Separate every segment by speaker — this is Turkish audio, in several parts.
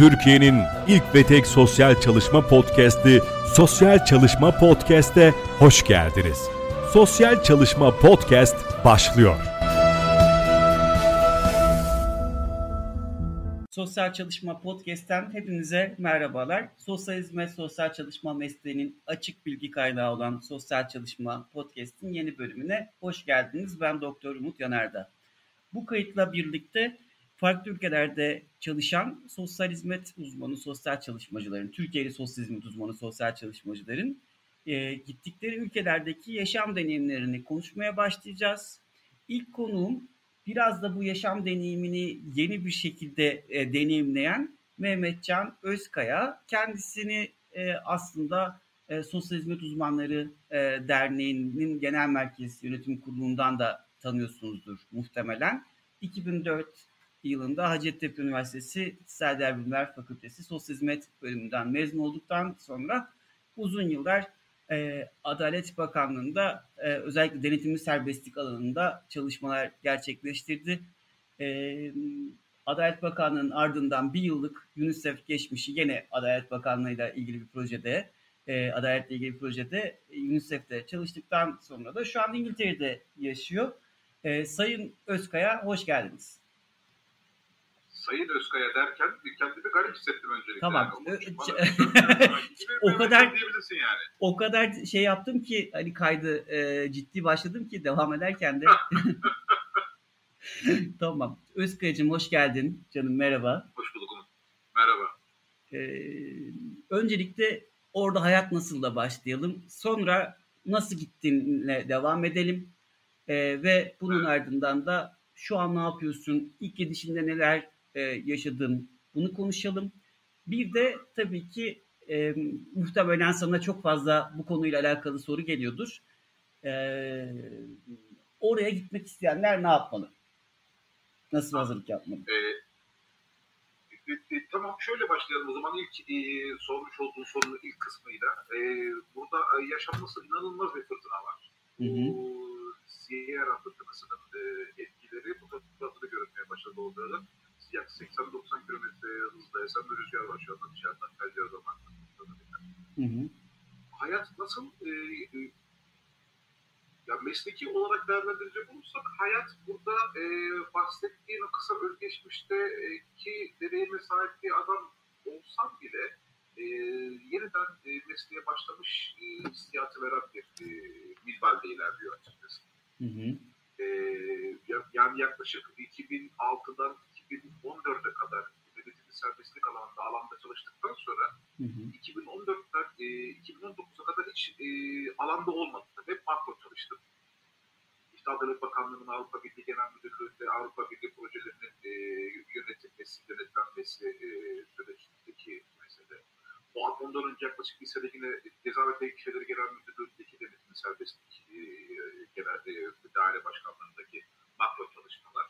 Speaker 1: Türkiye'nin ilk ve tek sosyal çalışma podcast'i Sosyal Çalışma Podcast'e hoş geldiniz. Sosyal Çalışma Podcast başlıyor.
Speaker 2: Sosyal Çalışma Podcast'ten hepinize merhabalar. Sosyal hizmet, sosyal çalışma mesleğinin açık bilgi kaynağı olan Sosyal Çalışma Podcast'in yeni bölümüne hoş geldiniz. Ben Doktor Umut Yanardağ. Bu kayıtla birlikte farklı ülkelerde çalışan sosyal hizmet uzmanı, sosyal çalışmacıların, Türkiye'li sosyal hizmet uzmanı, sosyal çalışmacıların e, gittikleri ülkelerdeki yaşam deneyimlerini konuşmaya başlayacağız. İlk konuğum biraz da bu yaşam deneyimini yeni bir şekilde e, deneyimleyen Mehmetcan Özkaya. Kendisini e, aslında e, Sosyal Hizmet Uzmanları e, Derneği'nin Genel Merkez Yönetim Kurulu'ndan da tanıyorsunuzdur muhtemelen. 2004 yılında Hacettepe Üniversitesi İktisadi Bilimler Fakültesi Sosyal Hizmet bölümünden mezun olduktan sonra uzun yıllar e, Adalet Bakanlığı'nda e, özellikle denetimli serbestlik alanında çalışmalar gerçekleştirdi. E, Adalet Bakanlığı'nın ardından bir yıllık UNICEF geçmişi yine Adalet Bakanlığı'yla ilgili bir projede, e, adaletle ilgili bir projede UNICEF'te çalıştıktan sonra da şu an İngiltere'de yaşıyor. E, Sayın Özkaya hoş geldiniz.
Speaker 3: Sayın Özkaya derken kendimi garip hissettim öncelikle.
Speaker 2: Tamam.
Speaker 3: Yani,
Speaker 2: o kadar yani. O kadar şey yaptım ki hani kaydı e, ciddi başladım ki devam ederken de. tamam. Özkaya'cığım hoş geldin. Canım merhaba.
Speaker 3: Hoş bulduk. Merhaba.
Speaker 2: Ee, öncelikle orada hayat nasıl da başlayalım. Sonra nasıl gittiğinle devam edelim. Ee, ve bunun evet. ardından da şu an ne yapıyorsun? İlk gidişinde neler e, yaşadın? Bunu konuşalım. Bir de tabii ki e, muhtemelen sana çok fazla bu konuyla alakalı soru geliyordur. E, oraya gitmek isteyenler ne yapmalı? Nasıl hazırlık yapmalı?
Speaker 3: E, e, e, tamam şöyle başlayalım o zaman ilk e, sormuş olduğun sorunun ilk kısmıyla. E, burada e, yaşanması inanılmaz bir fırtına var. Hı hı. Bu Sierra fırtınasının e, etkileri bu fotoğrafta görünmeye başladı olduğunu yaklaşık 80-90 kilometre hızla esen bir rüzgar var şu anda dışarıdan pencereden baktığımızda. Hayat nasıl e, e, ya mesleki olarak değerlendirecek olursak hayat burada e, bahsettiğin o kısa özgeçmişte e, ki deneyime sahip bir adam olsam bile e, yeniden e, mesleğe başlamış e, hissiyatı veren bir e, minvalde ilerliyor açıkçası. Hı hı. E, yani yaklaşık 2006'dan 2014'e kadar denetimli serbestlik alanında alanda çalıştıktan sonra hı hı. 2014'ten e, 2019'a kadar hiç e, alanda olmadım. Hep makro çalıştım. İşte Adalet Bakanlığı'nın Avrupa Birliği Genel Müdürlüğü'nde Avrupa Birliği projelerinin e, yönetilmesi, denetlenmesi e, sürecindeki mesele. O ondan önce yaklaşık bir sene yine Ceza ve Tevkif Şeyleri Genel Müdürlüğü'ndeki denetimli serbestlik e, genel e, daire başkanlığındaki makro çalışmalar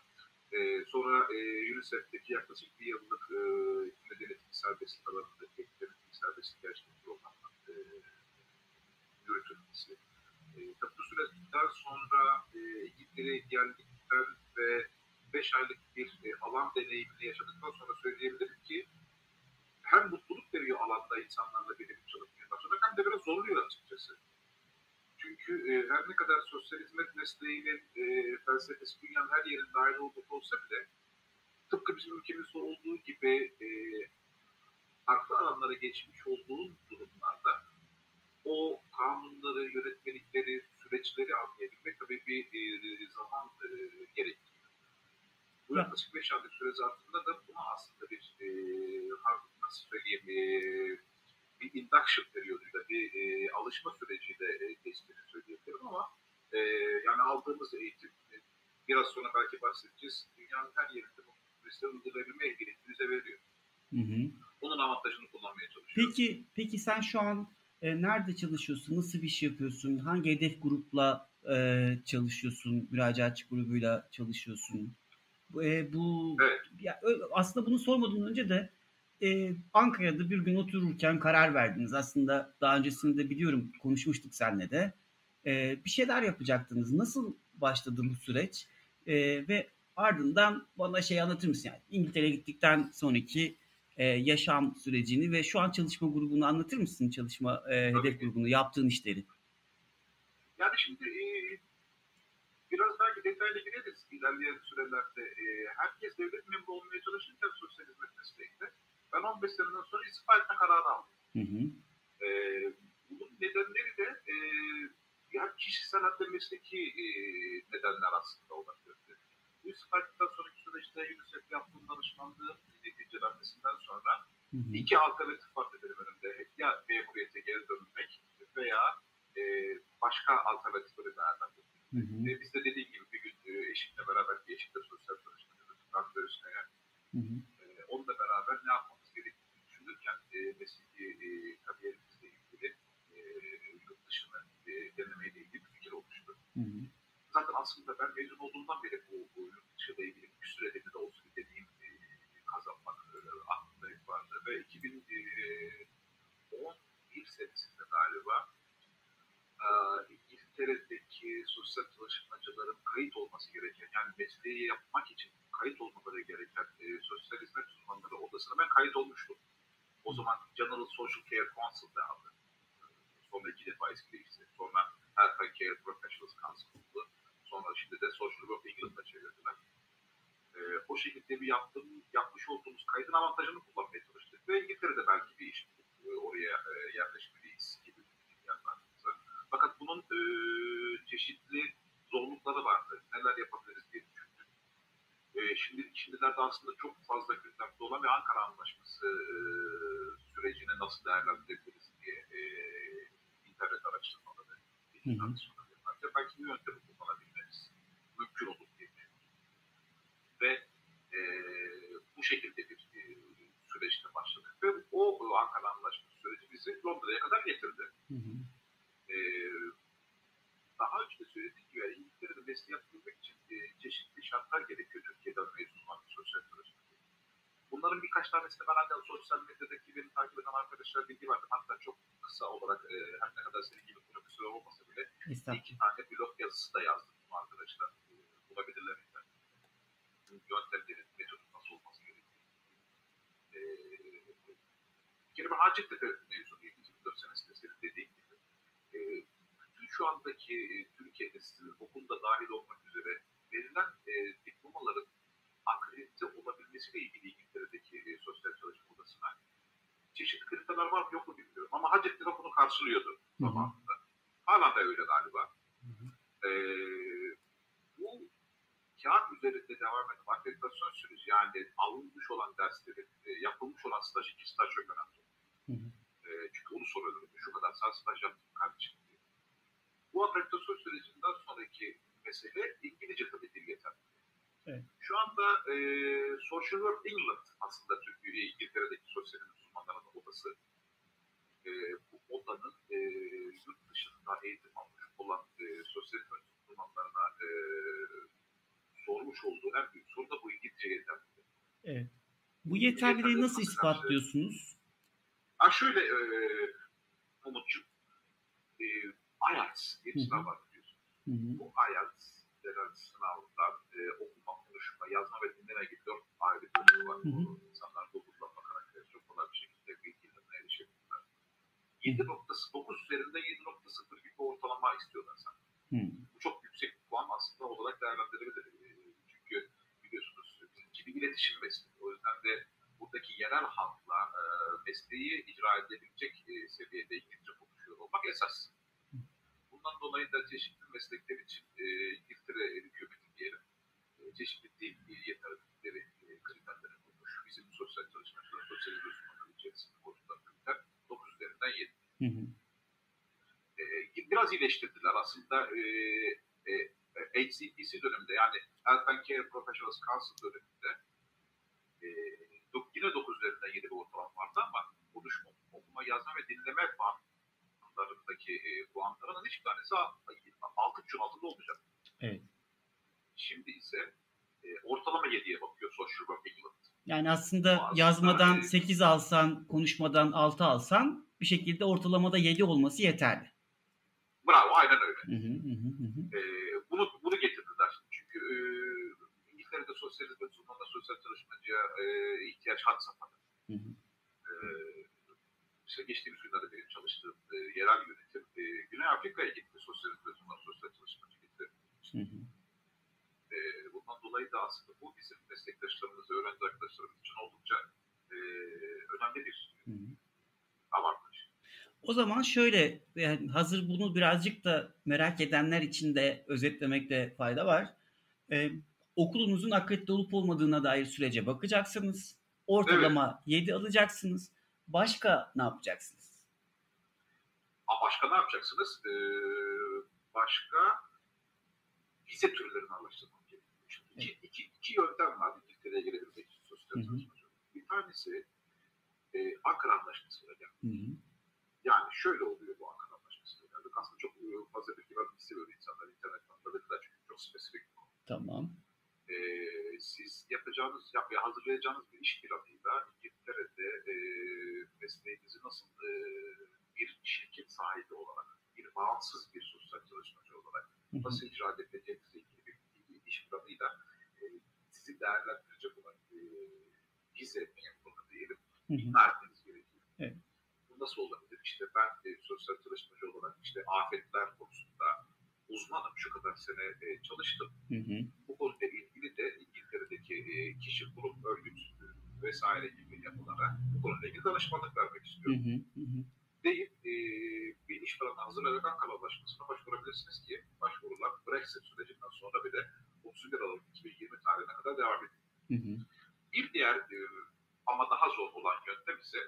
Speaker 3: e, sonra e, UNICEF'teki yaklaşık bir yıllık e, medeniyetli serbestlik alanındaki denetim serbestlik gerçeklik programının e, yürütülmesi. E, tabii bu süreçten sonra e, İngiltere'ye geldikten ve 5 aylık bir e, alan deneyimini yaşadıktan sonra söyleyebilirim ki hem mutluluk veriyor alanda insanlarla birlikte çalışmaya başlamak hem de biraz zorluyor açıkçası. Çünkü e, her ne kadar sosyal hizmet mesleğinin e, felsefesi dünyanın her yerinde aynı olmak olsa bile tıpkı bizim ülkemizde olduğu gibi e, farklı alanlara geçmiş olduğu durumlarda o kanunları, yönetmelikleri, süreçleri anlayabilmek tabii bir e, zaman e, gerektiriyor. Bu yaklaşık 5 aylık süre zarfında da buna aslında bir e, nasıl söyleyeyim e, bir induction periyoduyla, bir e, alışma süreciyle e, geçtiğini söyleyebilirim ama e, yani aldığımız eğitim e, biraz sonra belki bahsedeceğiz. Dünyanın her yerinde bu turistleri uygulayabilme ehliyeti bize veriyor. Hı hı. Onun avantajını kullanmaya çalışıyoruz.
Speaker 2: Peki, peki sen şu an e, nerede çalışıyorsun? Nasıl bir şey yapıyorsun? Hangi hedef grupla e, çalışıyorsun? Müracaatçı grubuyla çalışıyorsun? E, bu evet. ya, aslında bunu sormadan önce de e, Ankara'da bir gün otururken karar verdiniz. Aslında daha öncesinde biliyorum konuşmuştuk seninle de. E, bir şeyler yapacaktınız. Nasıl başladı bu süreç? E, ve ardından bana şey anlatır mısın? Yani İngiltere'ye gittikten sonraki e, yaşam sürecini ve şu an çalışma grubunu anlatır mısın? Çalışma e, hedef grubunu, yaptığın işleri.
Speaker 3: Yani şimdi e, biraz belki detaylı gireriz ilerleyen sürelerde. E, herkes devlet memuru olmaya çalışırken sosyal hizmet mesleğinde ben 15 seneden sonra istifa etme kararı aldım. Hı hı. E, bunun nedenleri de e, yani kişisel hatta mesleki e, nedenler aslında olabilir. Bu istifa ettikten sonraki süreçte UNICEF yaptığım danışmanlığın neticelenmesinden sonra hı hı. iki alternatif var benim önümde. Ya memuriyete geri dönmek veya e, başka alternatifleri değerlendirmek. Ve biz de dediğim gibi bir gün e, eşimle beraber bir eşimle sosyal çalışmacılık ben görüşmeye e, onunla beraber ne yapmamız düşünürken e, mesleki e, kariyerimizle ilgili e, yurt dışına e, denemeyle ilgili bir fikir olmuştu. Hı hı. Zaten aslında ben mezun olduğumdan beri bu, bu yurt dışıyla ilgili bir sürede de olsun bir deneyim e, kazanmak e, aklımda hep vardı. Ve 2011 senesinde galiba e, İngiltere'deki sosyal çalışmacıların kayıt olması gereken yani mesleği yapmak için kayıt olmaları gereken e, sosyal hizmet uzmanları odasına ben kayıt olmuştum. O zaman General Social Care Council'da aldı. Sonra iki defa eski değişti. Sonra Health Care Professionals Council oldu. Sonra şimdi de Social Work England'a çevirdiler. E, o şekilde bir yaptım, yapmış olduğumuz kaydın avantajını kullanmaya çalıştık. Ve İngiltere'de belki bir iş e, oraya e, yerleşmeliyiz gibi yanlarımıza. Fakat bunun e, çeşitli zorlukları vardı. Neler yapabiliriz diye düşündük. E, şimdi, şimdilerde aslında çok fazla gündemde olan ve Ankara Anlaşması e, sürecini nasıl değerlendirebiliriz diye e, internet araştırmaları, tartışmaları yaparken belki bir yöntemi kullanabilmemiz mümkün olur diye. Ve e, bu şekilde bir e, süreçte başladık ve o Ankara Anlaşması süreci bizi Londra'ya kadar getirdi. Hı hı. Ee, daha önce de söylediğim gibi yani İngiltere'de mesleği yapabilmek için e, çeşitli şartlar gerekiyor Türkiye'den mezun olan bir sosyal çalışmacı. Bunların birkaç tanesini ben ancak sosyal medyadaki beni takip eden arkadaşlar bilgi verdim. Hatta çok kısa olarak e, her ne kadar senin gibi profesör olmasa bile iki tane blog yazısı da yazdım bu arkadaşlar. E, bulabilirler internette. Yöntemlerin, metodun nasıl olması gerektiği. E, ben Hacettepe mezunuyum 2004 senesinde senin dediğin gibi. E, bütün şu andaki e, Türkiye'de sizin okulda dahil olmak üzere verilen e, diplomaların akredite olabilmesiyle ilgili İngiltere'deki e, sosyal çalışma odasına kriterler var mı yok mu bilmiyorum. Ama Hacettepe bunu karşılıyordu zamanında. Hala da öyle galiba. E, bu kağıt üzerinde devam eden akreditasyon süreci yani alınmış olan derslerin, e, yapılmış olan staj, iki staj çok önemli. Hı hı. E, çünkü onu soruyorlar. Şu kadar saat staj yaptım kardeşim diye. Bu akreditasyon sürecinden sonraki mesele İngilizce tabii dil yeterli. Evet. Şu anda e, Social Work England aslında Türkiye, İngiltere'deki sosyal uzmanların odası. E, bu odanın e, yurt dışında eğitim almış olan e, sosyal uzmanlarına e, sormuş olduğu en büyük soru da bu İngilizce yeterliliği.
Speaker 2: Evet. Bu yeterliliği nasıl ispatlıyorsunuz?
Speaker 3: Ha şöyle e, Umut'cum, e, IELTS diye sınav var biliyorsunuz. Bu IELTS denen sınavdan e, okuma, konuşma, yazma ve dinleme gibi dört ayrı bölümü var. Hı hı. İnsanlar Google'dan bakarak çok kolay bir şekilde bilgilerine erişebilirler. 7.9 üzerinde 7.0 gibi ortalama istiyorlar sen. Hı. Bu çok yüksek bir puan aslında olarak değerlendirilebilir. Çünkü biliyorsunuz bir iletişim mesleği. O yüzden de buradaki yerel halkla e, mesleği icra edebilecek e, seviyede İngilizce konuşuyor olmak esas. Bundan dolayı da çeşitli meslekler için e, İngiltere hükümeti diyelim e, çeşitli dil, dil yeterlilikleri, e, kriterleri koymuş. Bizim sosyal çalışmacılar, sosyal uzmanları içerisinde koyulan kriter 9 üzerinden 7. Hı hı. E, biraz iyileştirdiler aslında. E, e, HCPC döneminde yani Health and Care Professionals Council döneminde e, yine 9 üzerinden 7 bir ortalama vardı ama konuşma, okuma, yazma ve dinleme puanlarındaki e, hiçbir tanesi 6.5'ün altında olmayacak.
Speaker 2: Evet.
Speaker 3: Şimdi ise e, ortalama 7'ye bakıyor Social Work England.
Speaker 2: Yani aslında, aslında yazmadan e, 8 alsan, konuşmadan 6 alsan bir şekilde ortalamada 7 olması yeterli.
Speaker 3: Bravo, aynen öyle. Hı hı hı hı. E, bunu, bunu getirdiler. Çünkü e, İngiltere'de sosyal hizmet uzmanına, sosyal çalışmacıya e, ihtiyaç had safhada. İşte geçtiğimiz günlerde benim çalıştığım e, yerel yönetim e, Güney Afrika'ya gitti. Sosyal turizmler, sosyal çalışmacı gitti. Hı hı. E, bundan dolayı da aslında bu bizim meslektaşlarımız, öğrenci arkadaşlarımız için oldukça e, önemli bir hı hı. avantaj.
Speaker 2: O zaman şöyle, yani hazır bunu birazcık da merak edenler için de özetlemekte fayda var. Ee, okulunuzun akredite olup olmadığına dair sürece bakacaksınız. Ortalama evet. 7 alacaksınız. Başka ne yapacaksınız?
Speaker 3: Başka ne yapacaksınız? Ee, başka vize türlerini araştırmak gerekiyor. Evet. İki, iki, iki yöntem var İngiltere'ye gelebilmek için sosyal çalışmacı. Bir tanesi e, Ankara Anlaşması'yla geldi. Yani şöyle oluyor bu Ankara Anlaşması'yla geldik. Aslında çok e, fazla bilgi vermek istemiyor insanlar internetten. Tabii çünkü çok spesifik bir konu.
Speaker 2: Tamam
Speaker 3: e, siz yapacağınız, yap, hazırlayacağınız bir iş planıyla İngiltere'de e, mesleğinizi nasıl e, bir şirket sahibi olarak, bir bağımsız bir sosyal çalışmacı olarak nasıl icra edebileceğinizle ilgili bir, bir iş planıyla e, sizi değerlendirecek olan e, vize memuru diyelim, vermeniz gerekiyor. Evet. Bu nasıl olabilir? İşte ben e, sosyal çalışmacı olarak işte afetler konusunda uzmanım, şu kadar sene e, çalıştım. Hı hı. Bu konuyla ilgili de İngiltere'deki e, kişi, kurum, örgüt e, vesaire gibi yapılara bu konuyla ilgili danışmanlık vermek istiyorum. Hı hı hı. Deyip e, bir iş planı hazırlayarak Ankara Anlaşması'na başvurabilirsiniz ki başvurular Brexit sürecinden sonra bir de 31 Aralık 2020 tarihine kadar devam ediyor. Hı hı. Bir diğer e, ama daha zor olan yöntem ise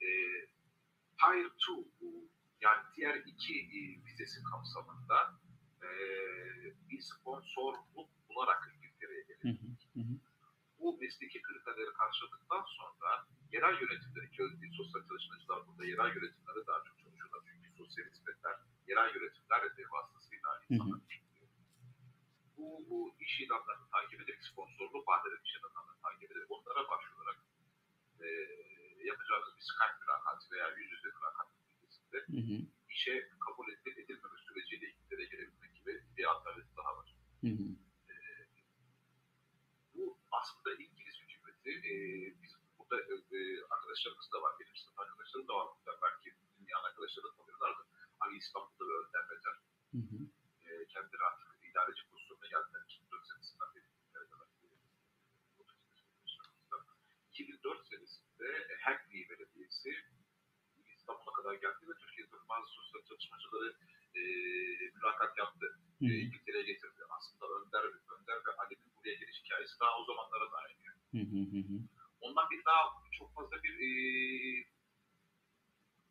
Speaker 3: e, Tier 2 yani diğer iki e, vizesi kapsamında e, bir sponsorluk bularak İngiltere'ye gelir. Bu mesleki kriterleri karşıladıktan sonra yerel yönetimleri, sosyal çalışmacılar burada yerel yönetimlere daha çok çalışıyorlar. Çünkü sosyal hizmetler yerel yönetimler de vasıtasıyla insanlar bu, bu iş ilanlarını takip ederek, sponsorluk vaat eden iş ilanlarını takip ederek onlara başvurarak e, yapacağınız bir Skype mülakatı veya yüz yüze mülakat neticesinde hı hı. işe kabul edilip edilmeme süreciyle İngiltere'ye gelebilmek gibi bir alternatif daha var. Hı hı. E, bu aslında İngiliz hükümeti e, biz burada e, arkadaşlarımız da var, benim sınıf arkadaşlarım da var. Belki dünyanın arkadaşları da tanıyorlardı. Ali İstanbul'da ve Önder Becer. Hı hı. E, kendileri artık idareci pozisyonuna geldiler. 2004 senesinden beri. 2004 senesinde Hackney Belediyesi kadar geldi ve Türkiye'de bazı sosyal çalışmacıları e, mülakat yaptı. E, İngiltere'ye getirdi. Aslında Önder, Önder ve Ali'nin buraya geliş hikayesi daha o zamanlara dayanıyor. Ondan bir daha çok fazla bir e,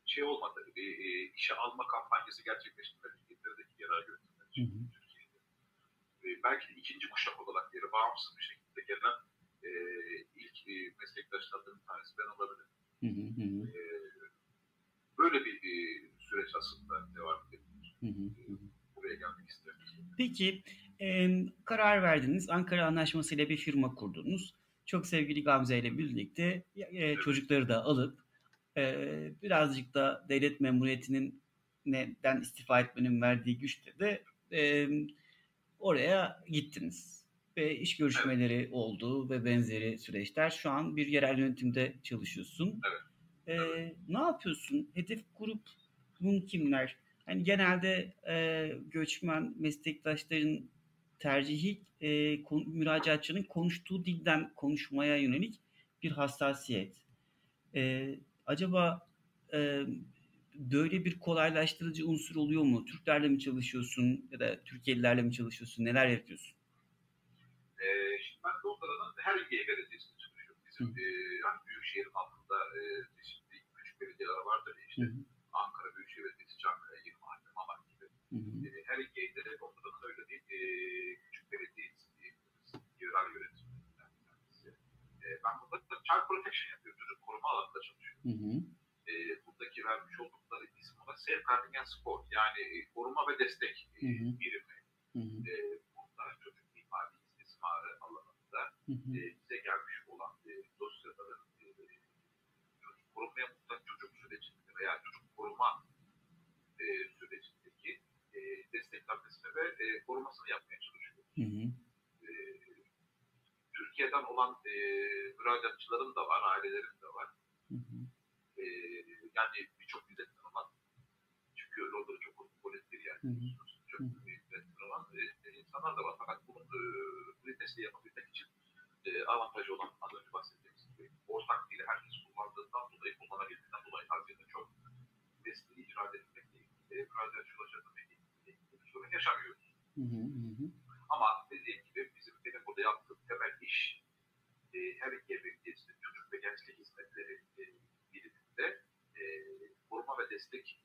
Speaker 3: şey olmadı. Bir e, işe alma kampanyası gerçekleştirmedi İngiltere'deki yerel yönetimler için Türkiye'de. E, belki ikinci kuşak olarak yeri bağımsız bir şekilde gelen e, ilk e, meslektaşlardan tanesi ben olabilirim. Hı hı hı. E, böyle bir e, süreç aslında devam ediyor. Hı hı. Buraya gelmek istedim.
Speaker 2: Peki e, karar verdiniz. Ankara Anlaşması ile bir firma kurdunuz. Çok sevgili Gamze ile birlikte e, evet. çocukları da alıp e, birazcık da devlet memuriyetinin neden istifa etmenin verdiği güçte de e, oraya gittiniz. Ve iş görüşmeleri evet. oldu ve benzeri süreçler. Şu an bir yerel yönetimde çalışıyorsun.
Speaker 3: Evet.
Speaker 2: E, ne yapıyorsun? Hedef grubun kimler? Hani genelde e, göçmen meslektaşların tercihi e, kon, müracaatçının konuştuğu dilden konuşmaya yönelik bir hassasiyet. E, acaba e, böyle bir kolaylaştırıcı unsur oluyor mu? Türklerle mi çalışıyorsun ya da Türkiye'lilerle mi çalışıyorsun? Neler yapıyorsun?
Speaker 3: Ee, şimdi ben Londra'nın her ilgiye belediyesinde çalışıyorum. Bizim e, yani Büyükşehir'in altında e, belediyeler vardır işte. Hı hı. Ankara Büyükşehir Belediyesi, Çankaya, Yılmaz, Mamak gibi. Hı hı. E, her ilgiye de Londra'nın öyle değil. E, küçük belediyesi diyebiliriz. Yerel yönetimlerinden bir tanesi. E, ben burada child protection yapıyorum. Çocuk koruma alanında çalışıyorum. Hı hı. E, buradaki vermiş oldukları isim ona safeguarding and support yani koruma ve destek e, birimi. Hı hı. E, burada çocuk mimari istismarı alanında hı hı. E, bize gelmiş olan e, dosyaların e, çocuk korumaya muhtaç çocuk sürecinde veya çocuk koruma e, sürecindeki e, desteklenmesini ve e, korumasını yapmaya çalışıyoruz. Hı hı. E, Türkiye'den olan e, müracaatçıların da var, ailelerin de var. Hı hı. e, yani birçok milletten olan çünkü Londra çok kozmopolit bir yer.
Speaker 2: Hı hı.
Speaker 3: Çok milletten olan e, insanlar da var. Fakat bunun e, bu testi yapabilmek için e, avantajı olan az önce bahsettiğimiz ortak dili herkes kullandığından dolayı kullanabildiğinden dolayı Haziran'da çok mesleği icra edilmekle ilgili, müracaatçı ulaşabilmekle ilgili bir sorun yaşamıyoruz.
Speaker 2: Hı hı hı.
Speaker 3: Ama dediğim gibi bizim benim burada yaptığım temel iş e, her iki evlilikte çocuk ve gençlik hizmetleri e, biriminde e, koruma ve destek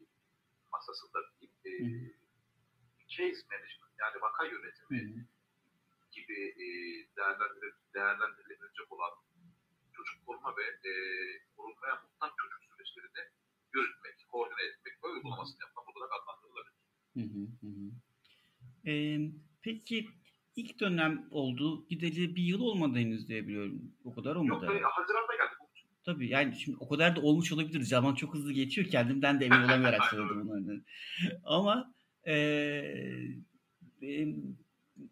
Speaker 3: masasında bir e,
Speaker 2: Hı.
Speaker 3: case management yani vaka
Speaker 2: Hı
Speaker 3: yönetimi
Speaker 2: hı.
Speaker 3: gibi e, değerlendir, değerlendirilebilecek olan koruma ve e, korunmaya muhtaç çocuk süreçlerini yürütmek, koordine etmek ve uygulamasını yapmak olarak adlandırılabilir.
Speaker 2: Hı hı hı. Ee, peki ilk dönem oldu. Gideli bir yıl olmadı henüz diye biliyorum. O kadar
Speaker 3: Yok,
Speaker 2: olmadı.
Speaker 3: e,
Speaker 2: herhalde.
Speaker 3: Haziran'da geldik. Bu
Speaker 2: Tabii yani şimdi o kadar da olmuş olabilir. Zaman çok hızlı geçiyor. Kendimden de emin olamayarak söyledim bunu. Ama eee, em,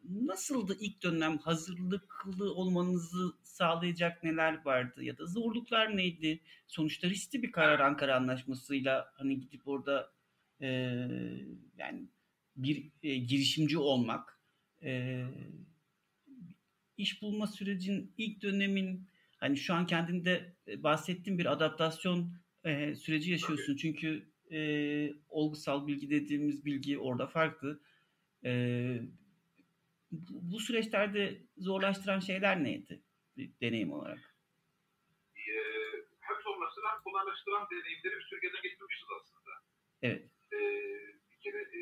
Speaker 2: nasıldı ilk dönem? Hazırlıklı olmanızı sağlayacak neler vardı? Ya da zorluklar neydi? Sonuçta riskli bir karar Ankara Anlaşması'yla hani gidip orada eee, yani bir e, girişimci olmak eee, iş bulma sürecin ilk dönemin hani şu an kendinde e, bahsettiğin bir adaptasyon e, süreci yaşıyorsun. Çünkü e, olgusal bilgi dediğimiz bilgi orada farklı. E, bu süreçlerde zorlaştıran şeyler neydi bir deneyim olarak?
Speaker 3: e, hem hem kolaylaştıran deneyimleri bir sürgeden getirmişiz aslında.
Speaker 2: Evet.
Speaker 3: E, bir kere e,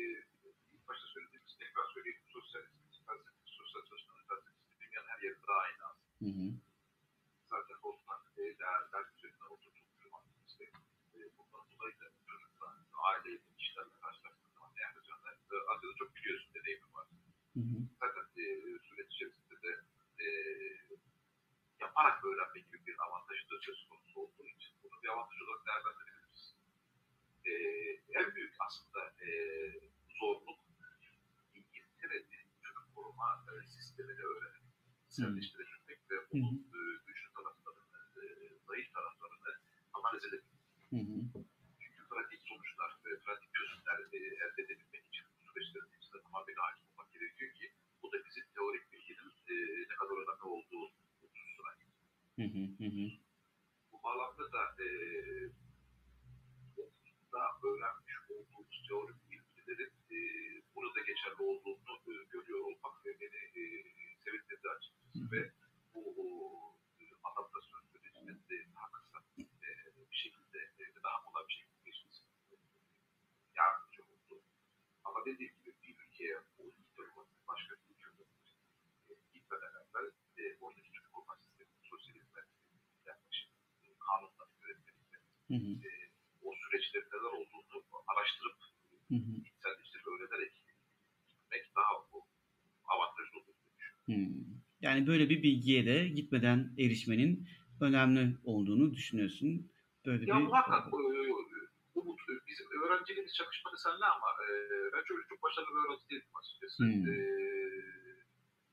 Speaker 3: ilk başta söylediğimiz tekrar söyleyeyim. Sosyal hizmet, felsefe, sosyal çalışmanın felsefesi dünyanın her yerinde aynı aslında.
Speaker 2: Hı hı.
Speaker 3: Zaten ortak e, değerler üzerinden oturtulmuş olan işte e, bundan dolayı da çocuklar, aileyle, kişilerle karşılaştığımız zaman değerli canlar. E, Aslında çok biliyorsun deneyimi var.
Speaker 2: Hı hı.
Speaker 3: Zaten e, süreç içerisinde de e, yaparak öğrenme gibi bir avantajı da söz konusu olduğu için bunu bir avantaj olarak değerlendirebiliriz. E, en büyük aslında e, zorluk İngiltere'nin çocuk koruma e, sistemini öğrenmek, içselleştirebilmek ve onun e, güçlü taraflarını, e, zayıf taraflarını analiz edebilmek.
Speaker 2: Hı hı.
Speaker 3: Çünkü pratik sonuçlar ve pratik çözümler e, elde edebilmek için bu süreçlerin içinde tamamen hakim olmak gerekiyor ki bu da bizim teorik bilginin e, ne kadar önemli olduğu hususuna.
Speaker 2: Hı hı. Hı hı.
Speaker 3: Bu bağlamda da e, okulda öğrenmiş olduğumuz teorik bilgilerin e, burada geçerli olduğunu e, görüyor olmak ve beni e, sevindirdi açıkçası ve bu o, e, adaptasyon sürecinin de daha kısa e, bir şekilde e, daha kolay bir şekilde geçmesi e, yardımcı oldu. Ama dediğim gibi bir ülkeye o ilk duruma başka bir ülkede e, gitmeden evvel e, oradaki çocuk koruma sistemi, sosyal hizmet yaklaşım, e, kanunları yönetmelikleri,
Speaker 2: Hı hı.
Speaker 3: e, o süreçlerin neler olduğunu araştırıp
Speaker 2: Hı hı.
Speaker 3: içselleştirip öğrenerek gitmek daha o, avantajlı olur diye düşünüyorum.
Speaker 2: Hmm. Yani böyle bir bilgiye de gitmeden erişmenin önemli olduğunu düşünüyorsun. Böyle
Speaker 3: Ya
Speaker 2: bir
Speaker 3: muhakkak Umut bizim öğrenciliğimiz çakışmadı seninle ama e, ben çok, çok başarılı bir öğrenci değildim açıkçası.
Speaker 2: Hmm.
Speaker 3: E,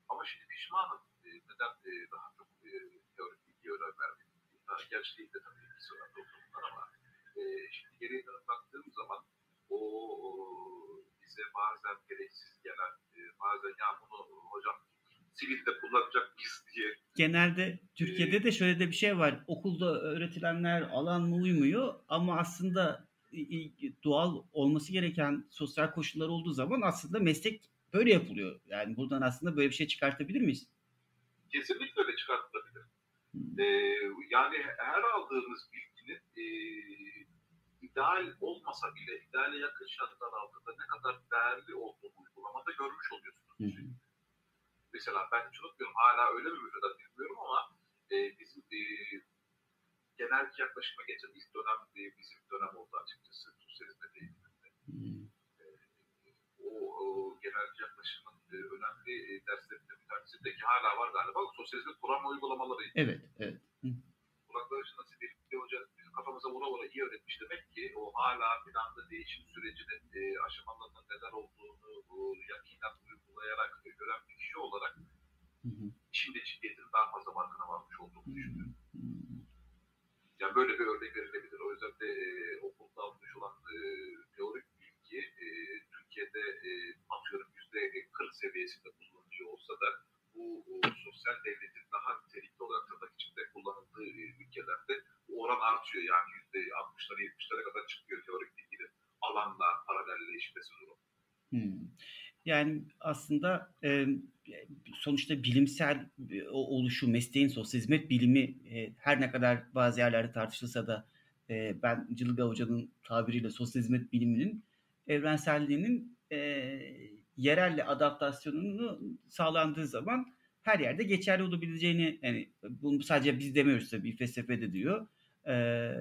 Speaker 3: ama şimdi pişmanım. E, neden e, daha çok e, teorik bilgi önem verdim. Daha gençliğimde tabii ilgisi var toplumlar ama e, şimdi geriye dönüp baktığım zaman o, o bize bazen gereksiz gelen e, bazen ya bunu hocam sivilde kullanacak mıyız diye
Speaker 2: genelde Türkiye'de de şöyle de bir şey var. Okulda öğretilenler alan uymuyor ama aslında doğal olması gereken sosyal koşullar olduğu zaman aslında meslek böyle yapılıyor. Yani buradan aslında böyle bir şey çıkartabilir miyiz?
Speaker 3: kesinlikle öyle çıkartılabilir.
Speaker 2: Hmm.
Speaker 3: Ee, yani her aldığımız bilginin e, ideal olmasa bile ideale yakın şartlar altında ne kadar değerli olduğunu uygulamada görmüş oluyorsunuz.
Speaker 2: Hı hı.
Speaker 3: Mesela ben hiç unutmuyorum hala öyle mi müfredat bilmiyorum ama e, bizim e, genel yaklaşıma geçen ilk dönem e, bizim dönem oldu açıkçası sosyal hizmet eğitiminde.
Speaker 2: Hmm.
Speaker 3: O, o genel yaklaşımın e, önemli e, derslerinden bir tanesi de ki hala var galiba sosyal hizmet kuram uygulamaları
Speaker 2: Evet, evet. Hı.
Speaker 3: kulakları çınlasın bir hoca kafamıza vura vura iyi öğretmiş demek ki o hala planda değişim sürecinin e, aşamalarının neler olduğunu bu yakinen uygulayarak e, gören bir kişi olarak
Speaker 2: Hı hı.
Speaker 3: işin ciddiyetinin daha fazla farkına varmış olduğunu düşünüyorum. Yani böyle bir örnek verilebilir. O yüzden de e, okulda almış olan e, teorik bilgi e, Türkiye'de e, atıyorum yüzde 40 seviyesinde kullanılıyor olsa da bu sosyal devletin daha nitelikli olarak tırnak içinde kullanıldığı e, ülkelerde bu oran artıyor. Yani yüzde 60'lara 70'lere kadar çıkıyor teorik bilginin alanla paralelleşmesi durumu.
Speaker 2: Hmm. Yani aslında e, sonuçta bilimsel e, oluşu, mesleğin sosyal hizmet bilimi e, her ne kadar bazı yerlerde tartışılsa da e, ben Cılga Hoca'nın tabiriyle sosyal hizmet biliminin evrenselliğinin e, yerelle adaptasyonunu sağlandığı zaman her yerde geçerli olabileceğini yani bunu sadece biz demiyoruz tabii felsefe de diyor e,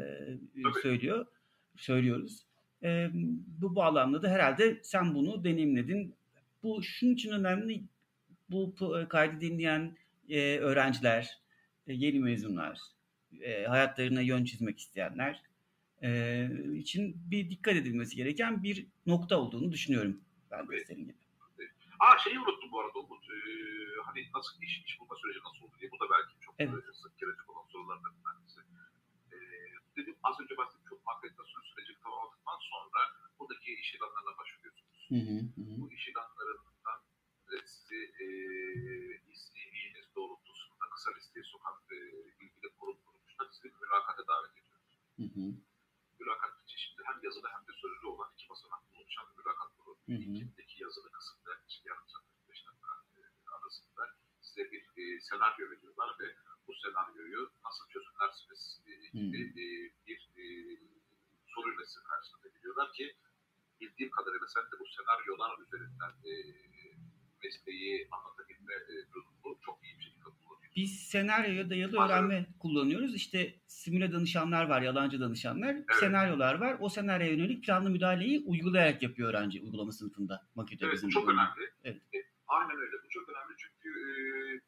Speaker 2: söylüyor söylüyoruz. E, bu bağlamda da herhalde sen bunu deneyimledin. Bu şunun için önemli. Bu kaydı dinleyen e, öğrenciler, e, yeni mezunlar, e, hayatlarına yön çizmek isteyenler e, için bir dikkat edilmesi gereken bir nokta olduğunu düşünüyorum ben de senin gibi.
Speaker 3: Aa şeyi unuttum bu arada Umut. Ee, hani nasıl iş, iş bulma süreci nasıl oldu diye. Bu da belki çok evet. sık gelecek olan sorulardan bir tanesi. Ee, dedim az önce bahsettiğim çok akreditasyon süreci tamamladıktan sonra buradaki iş ilanlarına başvuruyorsunuz. Hı hı hı. Bu iş ilanlarından sizi e, istediğiniz doğrultusunda kısa listeye sokan e, ilgili kurum kuruluşlar sizi mülakata davet ediyor. Hı hı. Mülakat çeşitli hem yazılı hem de sözlü olan iki basamaklı oluşan bir mülakat programı. İlkindeki yazılı kısımda işte yarım saat 45 dakika e, arasında size bir e, senaryo veriyorlar ve bu senaryoyu nasıl çözümlersiniz e, gibi e, bir e, soruyla size karşısında geliyorlar ki bildiğim kadarıyla sen de bu senaryolar üzerinden e, mesleği anlatabilme durumunu çok iyi bir şekilde kullanıyorsun.
Speaker 2: Biz senaryoya dayalı Anladım. öğrenme kullanıyoruz. İşte simüle danışanlar var, yalancı danışanlar. Evet. Senaryolar var. O senaryoya yönelik planlı müdahaleyi uygulayarak yapıyor öğrenci uygulama sınıfında.
Speaker 3: Makete evet, bu çok bölümü. önemli. Evet. E, aynen öyle. Bu çok önemli çünkü e,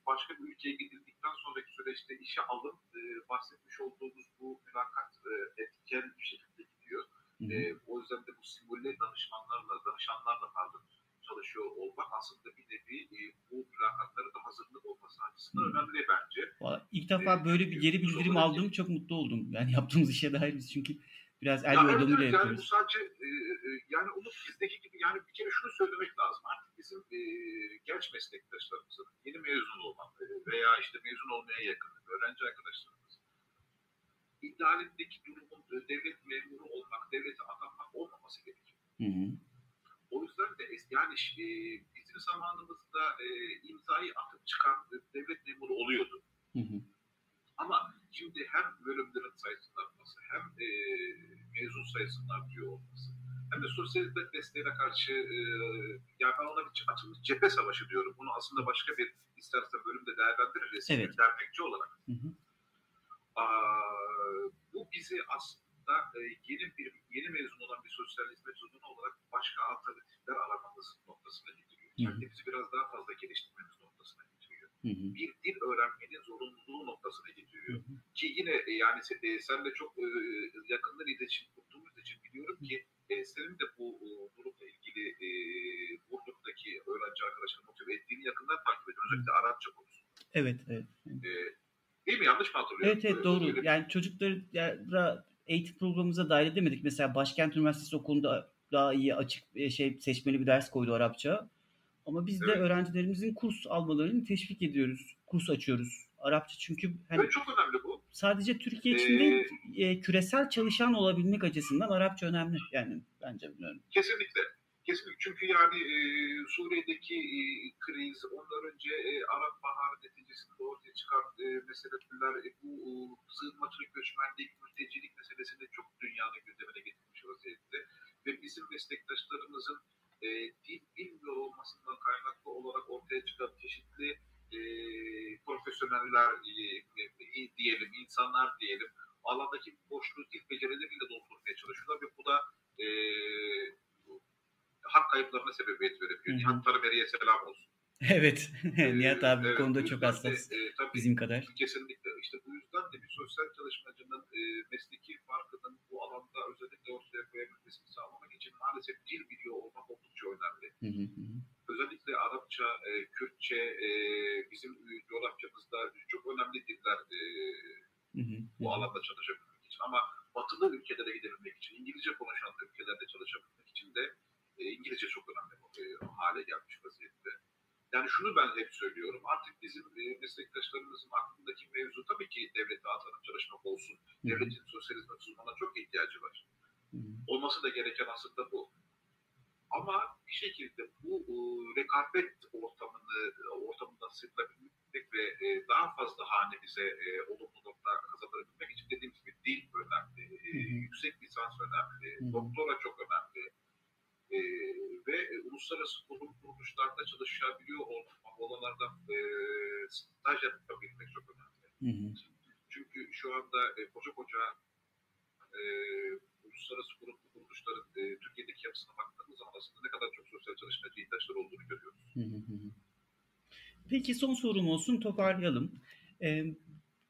Speaker 3: başka bir ülkeye gidildikten sonraki süreçte işe alım e, bahsetmiş olduğumuz bu mülakat etken bir şekilde gidiyor. E, o yüzden de bu simüle danışmanlarla, danışanlarla pardon, çalışıyor olmak aslında bir nevi e, bu mülakatları da hazırlık olması açısından hmm. önemli bence.
Speaker 2: Vallahi ilk defa ee, böyle bir geri bildirim aldım. Çok mutlu oldum. Yani yaptığımız işe dair biz çünkü biraz el yordamıyla evet,
Speaker 3: yapıyoruz. Yani bu sadece e, e, yani Umut bizdeki gibi yani bir kere şunu söylemek lazım. Artık bizim e, genç meslektaşlarımızın yeni mezun olan e, veya işte mezun olmaya yakın öğrenci arkadaşlarımız idealindeki durumun e, devlet memuru olmak, devlete atanmak olmaması gerekiyor. Hı hı. O yüzden de yani e, bizim zamanımızda e, imzayı atıp çıkan devlet memuru oluyordu. Hı hı. Ama şimdi hem bölümlerin sayısının artması hem e, mezun sayısının artıyor olması hem de sosyal hizmet desteğine karşı e, yani ben ona bir açılmış cephe savaşı diyorum. Bunu aslında başka bir istersen bölümde değerlendiririz. Evet. Dernekçi olarak. Hı hı. Aa, bu bizi aslında e, yeni bir yeni mezun olan bir sosyal hizmet uzmanı olarak başka alternatifler aramamız noktasına getiriyor. Kendimizi biraz daha fazla geliştirmemiz noktasına getiriyor. Hı hı. Bir dil öğrenmenin zorunluluğu noktasına getiriyor. Hı hı. Ki yine e, yani sen, e, senle çok e, yakından iletişim kurduğumuz için biliyorum ki e, senin de bu e, durumla ilgili e, Burdur'daki öğrenci arkadaşlarını motive ettiğini yakından takip ediyoruz. Özellikle Arapça konusu.
Speaker 2: Evet, evet.
Speaker 3: E, Değil mi? Yanlış mı hatırlıyorum?
Speaker 2: Evet evet doğru. Öyle. Yani çocukları eğitim programımıza dahil edemedik. Mesela Başkent Üniversitesi okulunda daha iyi açık e, şey seçmeli bir ders koydu Arapça. Ama biz evet. de öğrencilerimizin kurs almalarını teşvik ediyoruz. Kurs açıyoruz. Arapça çünkü
Speaker 3: hani evet, çok önemli bu.
Speaker 2: Sadece Türkiye için ee, değil, e, küresel çalışan olabilmek açısından Arapça önemli. Yani bence bilmiyorum.
Speaker 3: Kesinlikle. Kesinlikle çünkü yani e, Suriye'deki e, kriz, ondan önce e, Arap Baharı neticesinde ortaya çıkan e, meseleler, e, bu e, sığınmacılık, göçmenlik, mültecilik meselesini çok dünyanın gündemine getirmiş vaziyette. Ve bizim meslektaşlarımızın e, dil bilmiyor olmasından kaynaklı olarak ortaya çıkan çeşitli e, profesyoneller e, e, diyelim, insanlar diyelim, alandaki boşluğu dil becerileriyle doldurmaya çalışıyorlar ve bu da e, hak kayıplarına sebebiyet verebiliyor. Nihat Tanrıveri'ye selam olsun.
Speaker 2: Evet. Nihat abi evet, bu konuda çok hassas. E, tabii, bizim kadar.
Speaker 3: Kesinlikle. İşte bu yüzden de bir sosyal çalışmacının e, mesleki farkının bu alanda özellikle ortaya koyabilmesini sağlamak için maalesef dil biliyor olmak oldukça önemli. Hı hı. Özellikle Arapça, e, Kürtçe, e, bizim coğrafyamızda çok önemli diller e, hı hı. bu alanda çalışabilmek için ama batılı ülkelere gidebilmek için, İngilizce konuşan ülkelerde çalışabilmek için de İngilizce çok önemli e, hale gelmiş vaziyette. Yani şunu ben hep söylüyorum. Artık bizim e, meslektaşlarımızın aklındaki mevzu tabii ki devlete atanıp çalışmak olsun. Devletin sosyalizme uzmanına çok ihtiyacı var. Olması da gereken aslında bu. Ama bir şekilde bu e, rekabet ortamını ortamından sıyrılabilmek ve e, daha fazla hanemize e, olumlu nokta kazanabilmek için dediğim gibi dil önemli, e, yüksek lisans önemli, doktora çok önemli e, ve uluslararası kurum kuruluşlarda çalışabiliyor olanlardan e, staj yapabilmek çok önemli. Hı hı. Çünkü şu anda e, koca koca e, uluslararası kurum kuruluşların e, Türkiye'deki yapısına baktığımız zaman aslında ne kadar çok sosyal çalışmacı ihtiyaçları olduğunu görüyoruz. Hı hı.
Speaker 2: Peki son sorum olsun toparlayalım. E,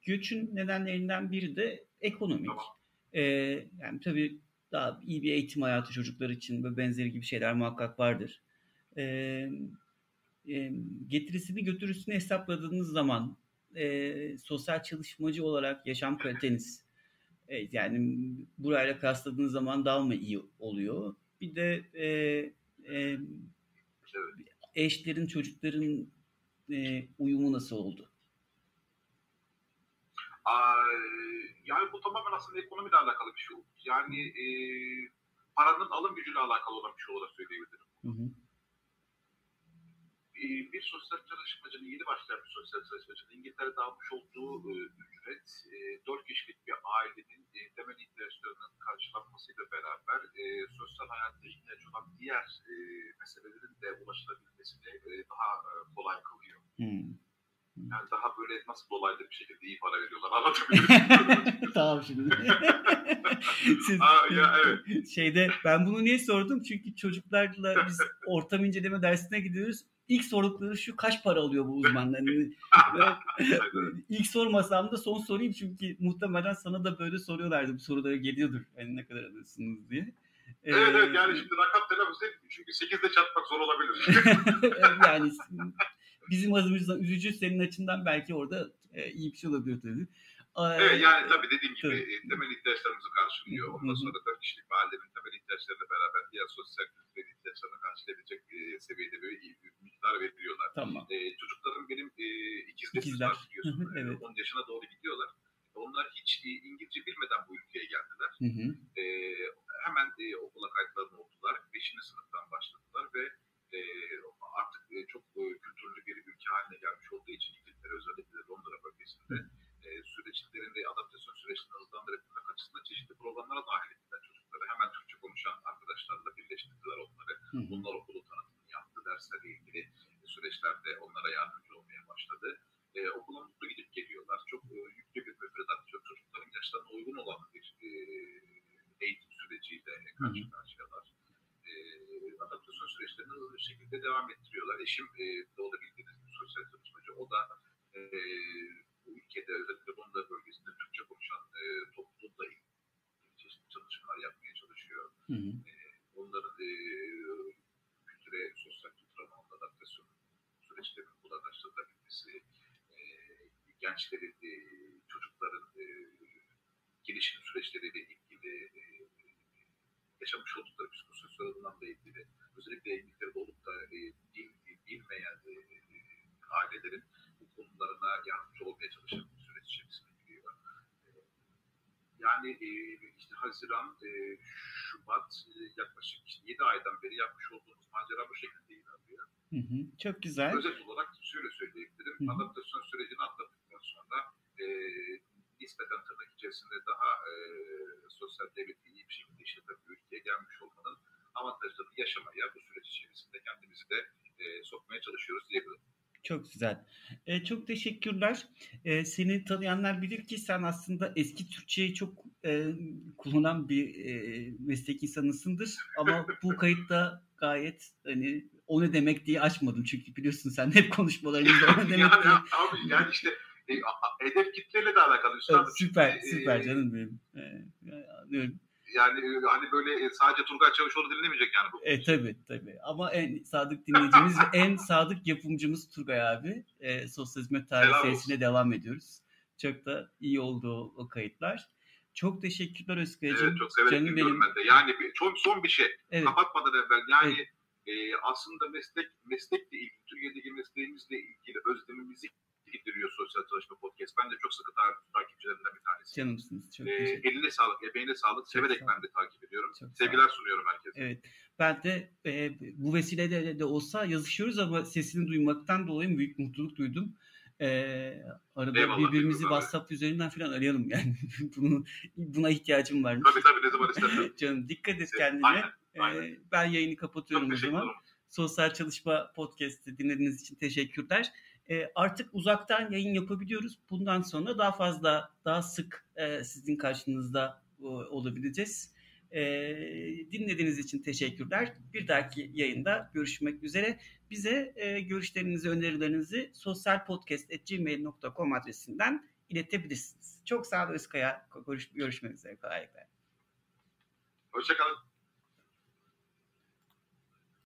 Speaker 2: göçün nedenlerinden biri de ekonomik. Tamam. E, yani tabii daha iyi bir eğitim hayatı çocuklar için ve benzeri gibi şeyler muhakkak vardır. E, e, getirisini götürüsünü hesapladığınız zaman e, sosyal çalışmacı olarak yaşam kaliteniz e, yani burayla kıyasladığınız zaman daha mı iyi oluyor? Bir de e, e, eşlerin, çocukların e, uyumu nasıl oldu?
Speaker 3: yani bu tamamen aslında ekonomiyle alakalı bir şey. Yani e, paranın alım gücüyle alakalı olan bir şey olarak söyleyebilirim. Hı hı. E, bir sosyal çalışmacının, yeni başlayan bir sosyal çalışmacının İngiltere'de almış olduğu e, ücret, e, 4 kişilik bir ailenin e, temel ihtiyaçlarının karşılanmasıyla beraber e, sosyal hayatta ihtiyaç olan diğer e, meselelerin de ulaşılabilmesini e, daha e, kolay kılıyor. Hmm. Yani daha böyle nasıl dolaylı bir şekilde iyi para veriyorlar anlatabiliyor muyum?
Speaker 2: tamam şimdi. Siz, Aa, ya, evet. Şeyde ben bunu niye sordum? Çünkü çocuklarla biz ortam inceleme dersine gidiyoruz. İlk sordukları şu kaç para alıyor bu uzmanların? İlk sormasam da son sorayım çünkü muhtemelen sana da böyle soruyorlardı. Bu sorulara geliyordur. Yani ne kadar alıyorsunuz diye.
Speaker 3: Evet ee, evet yani şimdi rakam telaffuz çünkü 8'de çarpmak zor olabilir.
Speaker 2: yani bizim azımızdan üzücü senin açından belki orada e, iyi bir şey olabilir tabii.
Speaker 3: Evet yani tabii dediğim gibi tabii. E, temel ihtiyaçlarımızı karşılıyor. Ondan sonra dört kişilik bir ailenin temel ihtiyaçlarıyla beraber diğer sosyal kültürel ihtiyaçlarını karşılayabilecek e, seviyede böyle iyi bir miktar veriyorlar.
Speaker 2: Tamam.
Speaker 3: E, çocuklarım benim e, ikizler, ikizler. biliyorsun. evet. 10 yaşına doğru gidiyorlar. Onlar hiç e, İngilizce bilmeden bu ülkeye geldiler. Hı hı. E, hemen e, okula kayıtlarını oldular. Beşinci sınıftan başladılar ve e, artık e, çok e, kültürlü bir ülke haline gelmiş olduğu için İngiltere özellikle Londra bölgesinde e, süreçlerinde adaptasyon süreçlerini hızlandırabilmek açısından çeşitli programlara dahil ettiler çocukları. Hemen Türkçe konuşan arkadaşlarla birleştirdiler onları. Bunlar okulu tanıtımını yaptı. Derslerle ilgili süreçlerde onlara yardımcı olmaya başladı. E, okula mutlu gidip geliyorlar. Çok e, yüklü bir müfredat, çocukların yaşlarına uygun olan bir e, eğitim süreciyle karşı karşıyalar adaptasyon süreçlerini hızlı bir şekilde devam ettiriyorlar. Eşim e, doğru bildiğiniz bir sosyal çalışmacı. O da e, bu ülkede özellikle Londra bölgesinde Türkçe konuşan e, toplumla ilgili çeşitli çalışmalar yapmaya çalışıyor. Hı hı. E, onların e, kültüre, sosyal kültüre adaptasyon süreçlerinin kolaylaştırılabilmesi, e, gençlerin, e, çocukların e, gelişim süreçleriyle ilgili e, yaşamış oldukları psikososyal alanlarla ilgili özellikle İngiltere'de olup da e, bil, bilmeyen e, ailelerin bu konularına yardımcı olmaya çalışan bir süreç içerisine giriyor. E, yani e, işte Haziran, e, Şubat e, yaklaşık işte 7 aydan beri yapmış olduğumuz macera bu şekilde ilerliyor.
Speaker 2: Hı hı, çok güzel.
Speaker 3: Özet olarak şöyle söyleyebilirim. Hı hı. Adaptasyon sürecini atlattıktan sonra e, nispeten tırnak içerisinde daha e, sosyal devleti iyi bir şekilde işleten bir ülkeye gelmiş olmanın avantajlarını yaşamaya bu süreç içerisinde kendimizi de e, sokmaya çalışıyoruz diyebilirim.
Speaker 2: Çok güzel. E, çok teşekkürler. E, seni tanıyanlar bilir ki sen aslında eski Türkçeyi çok e, kullanan bir e, meslek insanısındır. Ama bu kayıtta gayet hani o ne demek diye açmadım. Çünkü biliyorsun sen hep konuşmalarımızda o ne demek
Speaker 3: yani, diye. Abi yani işte e, hedef kitleyle de alakalı.
Speaker 2: Evet, süper, Çünkü, süper e, canım benim. E,
Speaker 3: anlıyorum. Yani e, hani böyle e, sadece Turgay Çavuşoğlu dinlemeyecek yani bu.
Speaker 2: E tabi tabi ama en sadık dinleyicimiz ve en sadık yapımcımız Turgay abi. E, Sosyal Hizmet Tarihi serisine devam ediyoruz. Çok da iyi oldu o kayıtlar. Çok teşekkürler Özkaya'cığım.
Speaker 3: Evet, çok severek
Speaker 2: Canım benim.
Speaker 3: ben de. Yani bir, çok son bir şey.
Speaker 2: Evet.
Speaker 3: Kapatmadan evvel yani e, aslında meslek meslekle ilgili, Türkiye'deki mesleğimizle ilgili özlemimizi gideriyor Sosyal Çalışma Podcast. Ben de çok sıkı ta- takipçilerinden bir tanesi.
Speaker 2: Canımsınız. Çok
Speaker 3: E,
Speaker 2: teşekkür
Speaker 3: eline sağlık, emeğine sağlık. Severek
Speaker 2: sağ
Speaker 3: ben de takip ediyorum.
Speaker 2: Çok
Speaker 3: Sevgiler sunuyorum herkese.
Speaker 2: Evet. Ben de e, bu vesileyle de olsa yazışıyoruz ama sesini duymaktan dolayı büyük mutluluk duydum. E, arada
Speaker 3: Eyvallah,
Speaker 2: birbirimizi
Speaker 3: eyvallah.
Speaker 2: WhatsApp üzerinden falan arayalım yani. Bunu, buna ihtiyacım var.
Speaker 3: Tabii tabii ne zaman istersen.
Speaker 2: Canım dikkat et
Speaker 3: Evet,
Speaker 2: kendine.
Speaker 3: aynen,
Speaker 2: E,
Speaker 3: aynen.
Speaker 2: ben yayını kapatıyorum
Speaker 3: Çok
Speaker 2: o zaman.
Speaker 3: ederim.
Speaker 2: Sosyal Çalışma Podcast'ı dinlediğiniz için teşekkürler. E, artık uzaktan yayın yapabiliyoruz. Bundan sonra daha fazla, daha sık e, sizin karşınızda e, olabileceğiz. E, dinlediğiniz için teşekkürler. Bir dahaki yayında görüşmek üzere. Bize e, görüşlerinizi, önerilerinizi sosyalpodcast.gmail.com adresinden iletebilirsiniz. Çok sağ olun Özkaya. Görüş, görüşmek üzere. Kolaylıklar.
Speaker 3: Hoşçakalın.